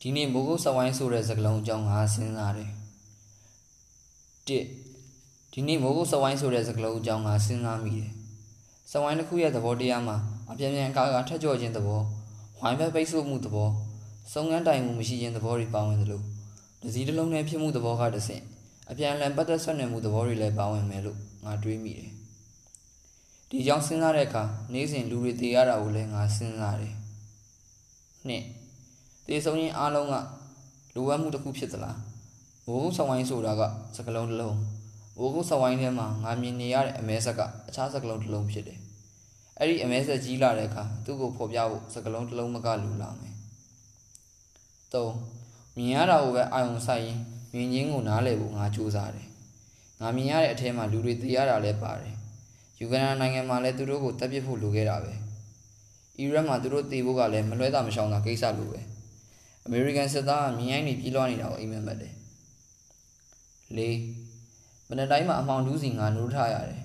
ဒီနေ့မိုးကုတ်စဝိုင်းဆိုတဲ့စကားလုံးအကြောင်းငါစဉ်းစားတယ်၁ဒီနေ့မိုးကုတ်စဝိုင်းဆိုတဲ့စကားလုံးအကြောင်းငါစဉ်းစားမိတယ်စဝိုင်းတစ်ခုရဲ့သဘောတရားမှာအပြင်းပြန်ကာကထက်ကြော်ခြင်းသဘောဝိုင်းဘက်ပိတ်ဆို့မှုသဘောစုံငန်းတိုင်မှုမရှိခြင်းသဘောတွေပါဝင်သလိုဒစီတစ်လုံးနဲ့ဖြစ်မှုသဘောကတဆင့်အပြန်အလှန်ပတ်သက်ဆက်နွယ်မှုသဘောတွေလည်းပါဝင်မယ်လို့ငါတွေးမိတယ်ဒီကြောင့်စဉ်းစားတဲ့အခါနေ့စဉ်လူတွေသိရတာကိုလည်းငါစဉ်းစားတယ်နှစ် တေဆုံးရင်အားလုံးကလိုအပ်မှုတစ်ခုဖြစ်သလားဘိုးကုန်းဆောင်ဝိုင်းဆိုတာကစကလုံးတစ်လုံးဘိုးကုန်းဆောင်ဝိုင်းထဲမှာငါမြင်နေရတဲ့အမဲဆက်ကအခြားစကလုံးတစ်လုံးဖြစ်တယ်အဲ့ဒီအမဲဆက်ကြီးလာတဲ့အခါသူ့ကိုဖော်ပြဖို့စကလုံးတစ်လုံးမကလူလာမယ်၃မြင်ရတာကိုပဲအာရုံစိုက်ရင်မြင်ချင်းကိုနားလည်ဖို့ငါကြိုးစားတယ်ငါမြင်ရတဲ့အထဲမှာလူတွေသိရတာလည်းပါတယ်ယူဂန်ဒါနိုင်ငံမှာလည်းသူတို့ကိုတပ်ပစ်ဖို့လိုခဲ့တာပဲအီရတ်မှာသူတို့တေဖို့ကလည်းမလွဲတာမရှောင်တာကိစ္စလိုပဲ အမေရိကန်စစ်သားကမြင်းရိုင်းနေပြေးလွှားနေတာကိုအိမ်မက်မှတ်တယ်၄မနေ့တိုင်းမှာအမောင်ဒူးစီငါနိုးထားရတယ်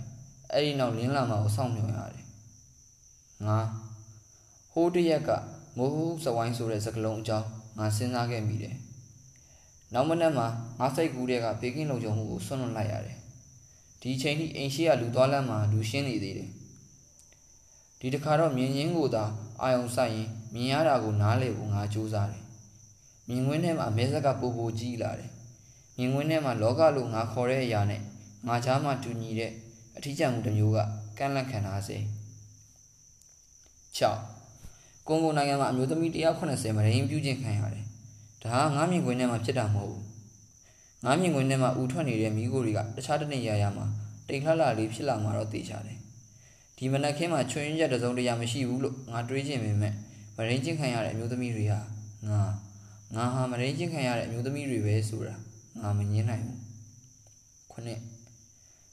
အဲ့ဒီနောက်လင်းလာမှာကိုစောင့်မျှော်ရတယ်ငါဟိုးတရက်ကမိုးဟူးစဝိုင်းဆိုတဲ့စကလုံးအကြောင်းငါစဉ်းစားခဲ့မိတယ်နောက်မနေ့မှာငါစိတ်ကူးတဲ့ကဘေကင်းလုံခြုံမှုကိုဆွန့်လွတ်လိုက်ရတယ်ဒီချိန်ထိအိမ်ရှိကလူသွားလမ်းမှာလူရှင်းနေသေးတယ်ဒီတခါတော့မြင်ချင်းကိုသာအာယုံဆိုင်ရင်မြင်ရတာကိုနားလည်ဖို့ငါကြိုးစားတယ် မြင်ကွင်းထဲမှာအမဲဆက်ကပူပူကြီးလာတယ်မြင်ကွင်းထဲမှာလောကလို့ငါခေါ်တဲ့အရာနဲ့ငါချားမှတူညီတဲ့အထီးကျန်မှုတစ်မျိုးကကန့်လန့်ခံထားစေ6ကွန်ဂိုနိုင်ငံမှာအမျိုးသမီး180မရင်းပြုခြင်းခံရတယ်ဒါကငါမြင်ကွင်းထဲမှာဖြစ်တာမဟုတ်ဘူးငါးမြင်ကွင်းထဲမှာဥထွက်နေတဲ့မိခိုးတွေကတခြားတနေရာရာမှာတိမ်လှလှလေးဖြစ်လာမှာတော့သိချတယ်ဒီမနက်ခင်းမှာချွင်းရက်တစုံတရာမရှိဘူးလို့ငါတွေးချင်ပေမဲ့မရင်းချင်းခံရတဲ့အမျိုးသမီးတွေဟာငါ ငါဟာမရင်းချင်းခံရတဲ့အမျိုးသမီးတွေပဲဆိုတာငါမငင်းနိုင်ဘူးခုနှစ်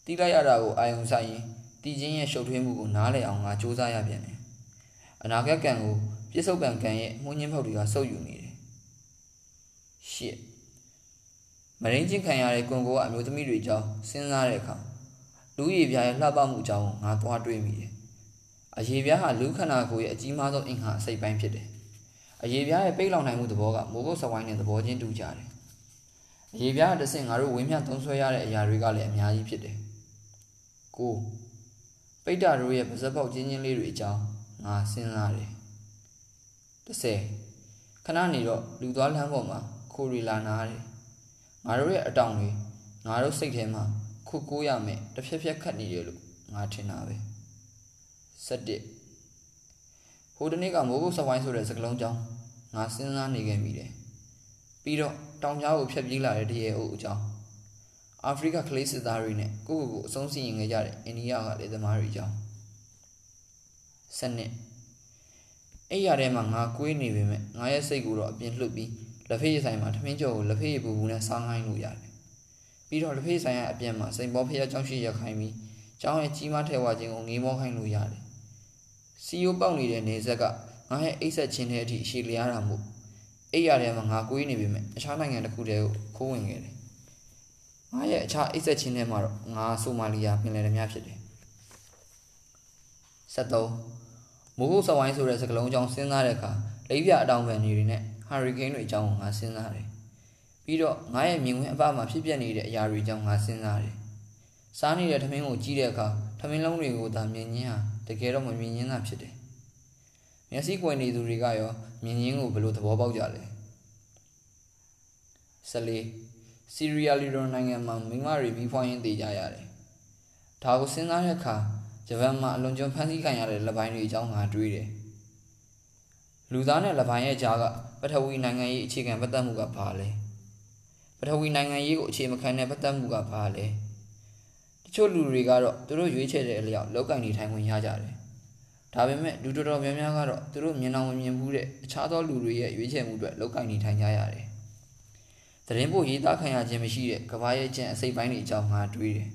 တီးလိုက်ရတာကိုအာယုံဆိုင်ရင်တီချင်းရဲ့ရှုပ်ထွေးမှုကိုနားလည်အောင်ငါစူးစမ်းရပြန်တယ်အနာဂတ်ကံကိုပြစ္ဆုတ်ပံကံရဲ့မှုညင်းဖောက်တွေကစုပ်ယူနေတယ်ရှစ်မရင်းချင်းခံရတဲ့ကွန်ကိုကအမျိုးသမီးတွေကြောင်းစဉ်းစားတဲ့အခါလူရည်ပြားရဲ့လှပမှုကြောင်းငါသွားတွေးမိတယ်။အရေပြားဟာလူခန္ဓာကိုယ်ရဲ့အကြီးမားဆုံးအင်္ဂါအစိတ်ပိုင်းဖြစ်တယ်။ အရေပြားရဲ့ပိတ်လောင်နိုင်မှုသဘောကမိုးကုတ်စဝိုင်းနဲ့သဘောချင်းတူကြတယ်။အရေပြားကတဆင့်ငါတို့ဝင်းမြသုံးဆွဲရတဲ့အရာတွေကလည်းအများကြီးဖြစ်တယ်။ကိုပိတ်တာတို့ရဲ့ပါဇက်ပေါက်ချင်းချင်းလေးတွေအကြောင်းငါစဉ်းစားတယ်။30ခဏနေတော့လူသွားလမ်းပေါ်မှာခိုးရီလာနာတယ်ငါတို့ရဲ့အတောင်တွေငါတို့စိတ်ထဲမှာခုကိုးရမယ်တစ်ဖြက်ဖြက်ခတ်နေရလို့ငါထင်တာပဲ7 ဟိုတနေ့ကမိုးကုတ်စဝိုင်းဆိုတဲ့စကလုံးကြောင်းငါစဉ်းစားနေခဲ့မိတယ်ပြီးတော့တောင်ကြားကိုဖြတ်ပြေးလာတဲ့တရေအုပ်အကြောင်းအာဖရိကကလေးစစ်သားတွေနဲ့ကိုကိုကိုအဆုံးစီရင်ခဲ့ကြတဲ့အိန္ဒိယကလေသမားတွေအကြောင်း7နှစ်အဲ့ရထဲမှာငါကွေးနေပေမဲ့ငါရဲ့စိတ်ကိုတော့အပြင်လှုပ်ပြီးလက်ဖေးဆိုင်မှာထမင်းကြော်ကိုလက်ဖေးပူပူနဲ့စားခိုင်းလို့ရတယ်။ပြီးတော့လက်ဖေးဆိုင်ရဲ့အပြင်မှာစိန်ပေါ်ဖျက်ကြောင်းရှိရခိုင်းပြီးကျောင်းရဲ့ကြီးမားထဲဝါခြင်းကိုငေးမောခိုင်းလို့ရတယ်။ စီယိုပေါက်နေတဲ့နေဆက်ကငါရဲ့အိတ်ဆက်ချင်းတဲ့အထိရှည်လျားတာမို့အိတ်ရထဲမှာငါကိုးနေပြီမဲ့အခြားနိုင်ငံတစ်ခုတည်းကိုခိုးဝင်ခဲ့တယ်။ငါရဲ့အခြားအိတ်ဆက်ချင်းထဲမှာတော့ငါဆိုမာလီယာပင်လယ်ဓမြဖြစ်တယ်။73မိုးကုတ်စဝိုင်းဆိုတဲ့စကလုံးအကြောင်းစဉ်းစားတဲ့အခါလိပ်ပြအတောင်ပံနေတွေနဲ့ဟာရီကိန်းတွေအကြောင်းကိုငါစဉ်းစားတယ်။ပြီးတော့ငါရဲ့မြင်ကွင်းအပမှာဖြစ်ပျက်နေတဲ့အရာတွေအကြောင်းငါစဉ်းစားတယ်။ စားနေတဲ့ထမင်းကိုကြည့်တဲ့အခါထမင်းလုံးတွေကိုသာမြင်ချင်းဟာတကယ်တော့မမြင်ချင်းသာဖြစ်တယ်။မျက်စိကွယ်နေသူတွေကရောမြင်ချင်းကိုဘယ်လိုသဘောပေါက်ကြလဲ။၁၄စီရီယာလီဒိုနိုင်ငံမှာမိန်းမတွေပြီးဖွားရင်းတည်ကြရတယ်။ဒါကိုစဉ်းစားတဲ့အခါဂျပန်မှာအလွန်ကျွံဖန်ဆီးခံရတဲ့လက်ပိုင်းတွေအကြောင်းငါတွေးတယ်။လူသားနဲ့လပိုင်းရဲ့ကြားကပထဝီနိုင်ငံရေးအခြေခံပတ်သက်မှုကဘာလဲပထဝီနိုင်ငံရေးကိုအခြေမခံတဲ့ပတ်သက်မှုကဘာလဲတ ချို့လူတွေကတော့သူတို့ရွေးချယ်တဲ့အလျောက်လောက်ကင်နေထိုင်ခွင့်ရကြတယ်ဒါပေမဲ့လူတော်တော်များများကတော့သူတို့မြင်အောင်မမြင်ဘူးတဲ့အခြားသောလူတွေရဲ့ရွေးချယ်မှုတွေလောက်ကင်နေထိုင်ကြရတယ်သတင်းပို့ရေးသားခံရခြင်းမရှိတဲ့ကဘာရဲ့ကျင့်အစိပ်ပိုင်းတွေအကြောင်းငါတွေးတယ်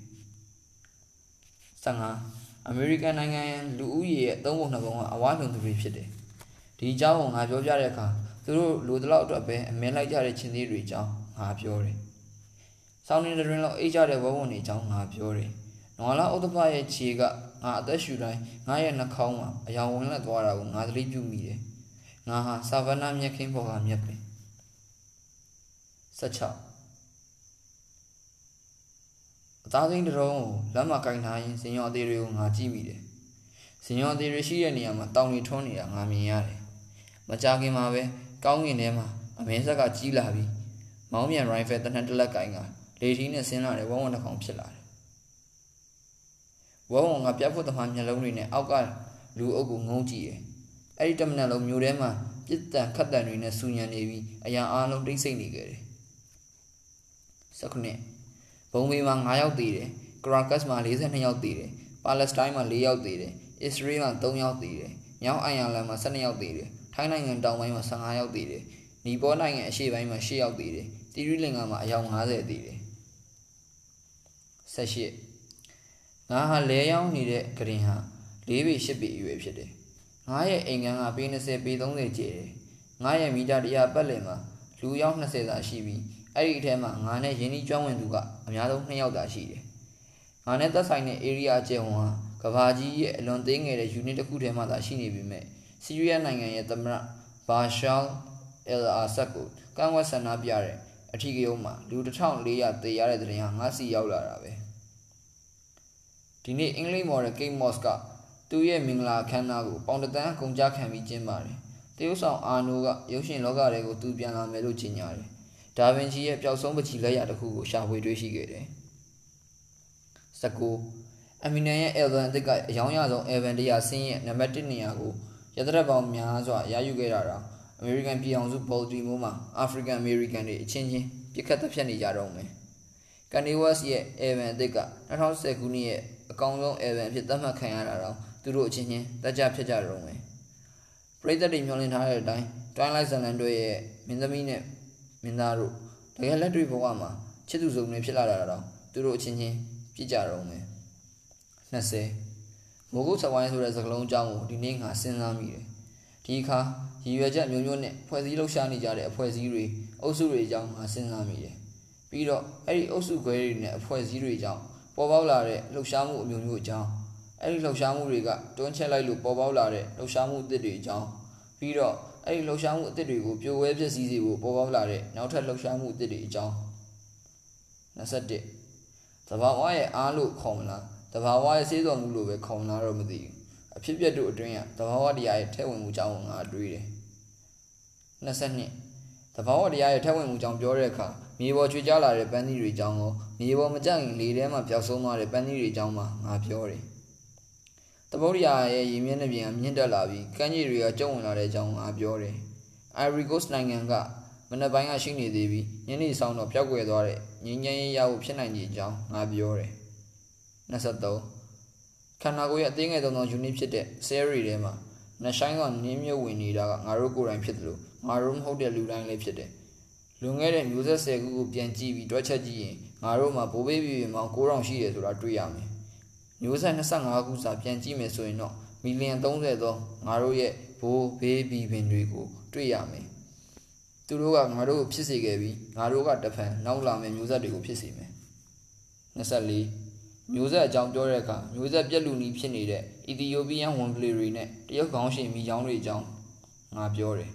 15အမေရိကန်နိုင်ငံလူဦးရေရဲ့သုံးပုံနှစ်ပုံကအဝါလုံသူတွေဖြစ်တယ်ဒီအကြောင်းကိုငါပြောပြတဲ့အခါသူတို့လူတလောက်အတွက်ပဲအမင်းလိုက်ကြတဲ့ချင်းသေးတွေအကြောင်းငါပြောတယ်။ ဆောင်းနေတဲ့တွင်လောက်အိတ်ကြတဲ့ဝဝုံတွေအကြောင်းငါပြောတယ်။နွာလာဥဒ္ဒပရဲ့ခြေကငါအသက်ရှူတိုင်းငါရဲ့နှာခေါင်းမှာအယောင်ဝင်လက်သွားတာကိုငါသတိပြုမိတယ်။ငါဟာဆာဗနာမြက်ခင်းပေါ်ကမြက်ပင်16အသားစိမ်းတစ်လုံးကိုလက်မကင်ထားရင်ဇင်ရောအသေးတွေကိုငါကြည့်မိတယ်ဇင်ရောအသေးတွေရှိတဲ့နေရာမှာတောင်တွေထွန်းနေတာငါမြင်ရတယ်မကြခင်မှာပဲကောင်းကင်ထဲမှာအမဲဆက်ကကြီးလာပြီးမောင်းမြန်ရိုင်ဖယ်တနက်တလက်ကင်က လေထီးနဲ့ဆင်းလာတဲ့ဝုံဝုံတစ်ကောင်ဖြစ်လာတယ်ဝုံဝုံကပြတ်ဖို့သမားမျက်လုံးတွေနဲ့အောက်ကလူအုပ်ကိုငုံကြည့်တယ်အဲ့ဒီတမနက်လုံးမျိုးထဲမှာပြစ်တန်ခတ်တန်တွေနဲ့စူညံနေပြီးအရာအားလုံးတိတ်ဆိတ်နေကြတယ်19ဘုံမေမှာ9ယောက်သေးတယ်ကရာကတ်မှာ42ယောက်သေးတယ်ပါလက်စတိုင်းမှာ4ယောက်သေးတယ်အစ္စရေးမှာ3ယောက်သေးတယ်မြောက်အိုင်ယာလန်မှာ12ယောက်သေးတယ်ထိုင်းနိုင်ငံတောင်ပိုင်းမှာ15ယောက်သေးတယ်နီပေါနိုင်ငံအရှေ့ပိုင်းမှာ10ယောက်သေးတယ်တီရီလင်္ကာမှာအယောက်90သေးတယ် 18ငါဟာလဲရောက်နေတဲ့ဂရင်ဟာ၄ပေ၈ပေအရွယ်ဖြစ်တယ်ငါရဲ့အိမ်ကန်းကပေ20ပေ30ကျယ်တယ်ငါရဲ့မီတာ100ပတ်လည်မှာလူရောက်20သာရှိပြီးအဲ့ဒီအထဲမှာငါနဲ့ယင်းဒီကျွမ်းဝင်သူကအများဆုံး2ယောက်သာရှိတယ်ငါနဲ့သက်ဆိုင်တဲ့ area ကျယ်ဝန်းဟာကဘာကြီးရဲ့အလွန်သေးငယ်တဲ့ unit တစ်ခုထဲမှာသာရှိနေပေမဲ့ဆီးရီးယားနိုင်ငံရဲ့သမ္မတဘာရှာအယ်အာဆတ်ကိုကန့်ကွက်ဆန္ဒပြတဲ့အထီးကယုံမှာလူ1400တေရတဲ့တဲ့ရင်ဟာငါစီရောက်လာတာပဲ ဒီနေ့အင်္ဂလိပ်မော်ဒယ်ကိတ်မော့စ်ကသူ့ရဲ့မင်္ဂလာအခမ်းအနားကိုပေါင်တန်းကုန်ကြခံပြီးကျင်းပါတယ်တရုတ်ဆောင်အာနိုကရုပ်ရှင်လောကတွေကိုသူပြန်လာမယ်လို့ကြေညာတယ်ဒါဗင်ချီရဲ့ပျောက်ဆုံးပချီလက်ရာတစ်ခုကိုရှာဖွေတွေ့ရှိခဲ့တယ်19အမီနန်ရဲ့ album အသစ်ကအယောင်ရဆုံး album တရားဆင်းရဲ့နံပါတ်1နေရာကိုရသရက်ပေါင်းများစွာရယူခဲ့တာတော့ American ပြည်အောင်စု Baltimore မှာ African American တွေအချင်းချင်းပြစ်ခတ်သက်ဖြတ်နေကြတော့မယ် Kanye West ရဲ့ album အသစ်က2010ခုနှစ်ရဲ့ အကောင်းဆုံး album အဖြစ်သတ်မှတ်ခံရတာတော့သူတို့အချင်းချင်းတက်ကြဖြစ်ကြတော့မယ်ပရိသတ်တွေမျှော်လင့်ထားတဲ့အတိုင်း Twilight Zone တို့ရဲ့မင်းသမီးနဲ့မင်းသားတို့တကယ်လက်တွေ့ဘဝမှာချစ်သူစုံတွေဖြစ်လာတာတော့သူတို့အချင်းချင်းပြစ်ကြတော့မယ်20မိုးကုတ်စဝိုင်းဆိုတဲ့စကားလုံးအကြောင်းကိုဒီနေ့ငါစဉ်းစားမိတယ်ဒီအခါရည်ရွယ်ချက်မျိုးမျိုးနဲ့ဖွဲ့စည်းလှုပ်ရှားနေကြတဲ့အဖွဲ့အစည်းတွေအုပ်စုတွေအကြောင်းငါစဉ်းစားမိတယ်ပြီးတော့အဲ့ဒီအုပ်စုခွဲတွေနဲ့အဖွဲ့အစည်းတွေအကြောင်း ပေါ်ပေါက်လာတဲ့လှုပ်ရှားမှုအမျိုးမျိုးအကြောင်းအဲ့ဒီလှုပ်ရှားမှုတွေကတွန်းချက်လိုက်လို့ပေါ်ပေါက်လာတဲ့လှုပ်ရှားမှုအသစ်တွေအကြောင်းပြီးတော့အဲ့ဒီလှုပ်ရှားမှုအသစ်တွေကိုပြိုဝဲပြည့်စည်စေဖို့ပေါ်ပေါက်လာတဲ့နောက်ထပ်လှုပ်ရှားမှုအသစ်တွေအကြောင်း21သဘာဝရဲ့အားလို့ခေါ်မလားတဘာဝရဲ့စေးတော်မူလို့ပဲခေါ်လာတော့မသိဘူးအဖြစ်ပြက်တို့အတွင်းကတဘာဝတရားရဲ့ထဲဝင်မှုကြောင်းကိုငါတွေးတယ်22 တဘာဝတရားရဲ့ထဲဝင်မှုကြောင်းပြောတဲ့အခါမြေပေါ်ချွေကြလာတဲ့ပန်းသီးတွေကြောင်းကိုမြေပေါ်မကြခင်လေထဲမှာပျောက်ဆုံးသွားတဲ့ပန်းသီးတွေကြောင်းမှငါပြောတယ်တပုတ်ရရဲ့ရေမျက်နှာပြင်ကမြင့်တက်လာပြီးကမ်းခြေတွေကကျုံဝင်လာတဲ့အကြောင်းငါပြောတယ် Ivory Coast နိုင်ငံကမနက်ပိုင်းကရှိနေသေးပြီးညနေဆောင်တော့ပျောက်ကွယ်သွားတဲ့ငင်းငင်းရဖို့ဖြစ်နိုင်တဲ့အကြောင်းငါပြောတယ်23ခန္ဓာကိုယ်ရဲ့အသေးငယ်ဆုံးသော unit ဖြစ်တဲ့ cell တွေထဲမှာနှဆိုင်ကနင်းမြုပ်ဝင်နေတာကငါတို့ကိုယ်တိုင်ဖြစ်တယ်လို့ ငါတို့မဟုတ်တဲ့လူတိုင်းလည်းဖြစ်တယ်လွန်ခဲ့တဲ့မျိုးဆက်10ခုကိုပြန်ကြည့်ပြီးတွက်ချက်ကြည့်ရင်ငါတို့မှာဘိုးဘေးပြည်ပြည်ပေါင်း9000ရှိတယ်ဆိုတာတွေ့ရမယ်မျိုးဆက်25ခုစာပြန်ကြည့်မယ်ဆိုရင်တော့မီလီယံ30သောငါတို့ရဲ့ဘိုးဘေးပြည်ပင်တွေကိုတွေ့ရမယ်သူတို့ကငါတို့ကိုဖြစ်စေခဲ့ပြီးငါတို့ကတဖန်နောက်လာမယ့်မျိုးဆက်တွေကိုဖြစ်စေမယ်24မျိုးဆက်အကြောင်းပြောတဲ့အခါမျိုးဆက်ပြက်လူနီးဖြစ်နေတဲ့အီသီယိုးပီးယန်ဝန်ပလေတွေနဲ့တရုတ်ခေါင်းရှင်မိချောင်းတွေအကြောင်းငါပြောတယ်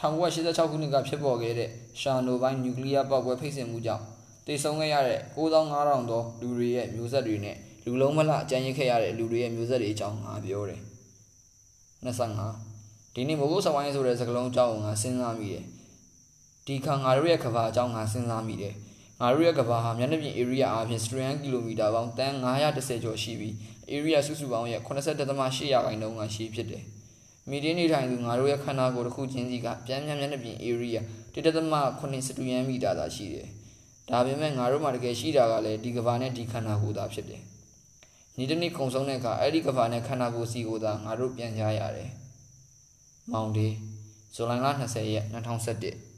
1986ခုနှစ်ကဖြစ်ပေါ်ခဲ့တဲ့ရှာနိုဘိုင်းနျူကလ িয়ার ပေါက်ကွဲဖိတ်စင်မှုကြောင့်တိတ်ဆုံးခဲ့ရတဲ့9500သောလူတွေရဲ့မျိုးဆက်တွေနဲ့လူလုံးမလအကြမ်းရစ်ခဲ့ရတဲ့လူတွေရဲ့မျိုးဆက်တွေအကြောင်းငါပြောတယ်25ဒီနေ့မိုးကုတ်စဝိုင်းဆိုတဲ့စကားလုံးအကြောင်းကိုငါစဉ်းစားမိတယ်ဒီခါငါတို့ရဲ့ကဘာအကြောင်းငါစဉ်းစားမိတယ်ငါတို့ရဲ့ကဘာဟာမျက်နှာပြင် area အပြင် strand ကီလိုမီတာပေါင်းတန်း910ကျော်ရှိပြီး area စုစုပေါင်းရဲ့80.8ရာခိုင်နှုန်းကရှိဖြစ်တယ်။ မီဒီနေထိုင်သူငါတို့ရဲ့ခန္ဓာကိုယ်တစ်ခုချင်းစီကပြန်ပြန်မျက်နှာပြင် area 1.8စတူယန်မီတာသာရှိတယ်။ဒါပေမဲ့ငါတို့မှာတကယ်ရှိတာကလည်းဒီကဘာနဲ့ဒီခန္ဓာကိုယ်သာဖြစ်တယ်။နေ့တစ်နေ့ကုံဆုံးတဲ့အခါအဲ့ဒီကဘာနဲ့ခန္ဓာကိုယ်စီကိုသာငါတို့ပြန်ကြရတယ်။မောင်ဒီဇူလိုင်လ20ရက်2021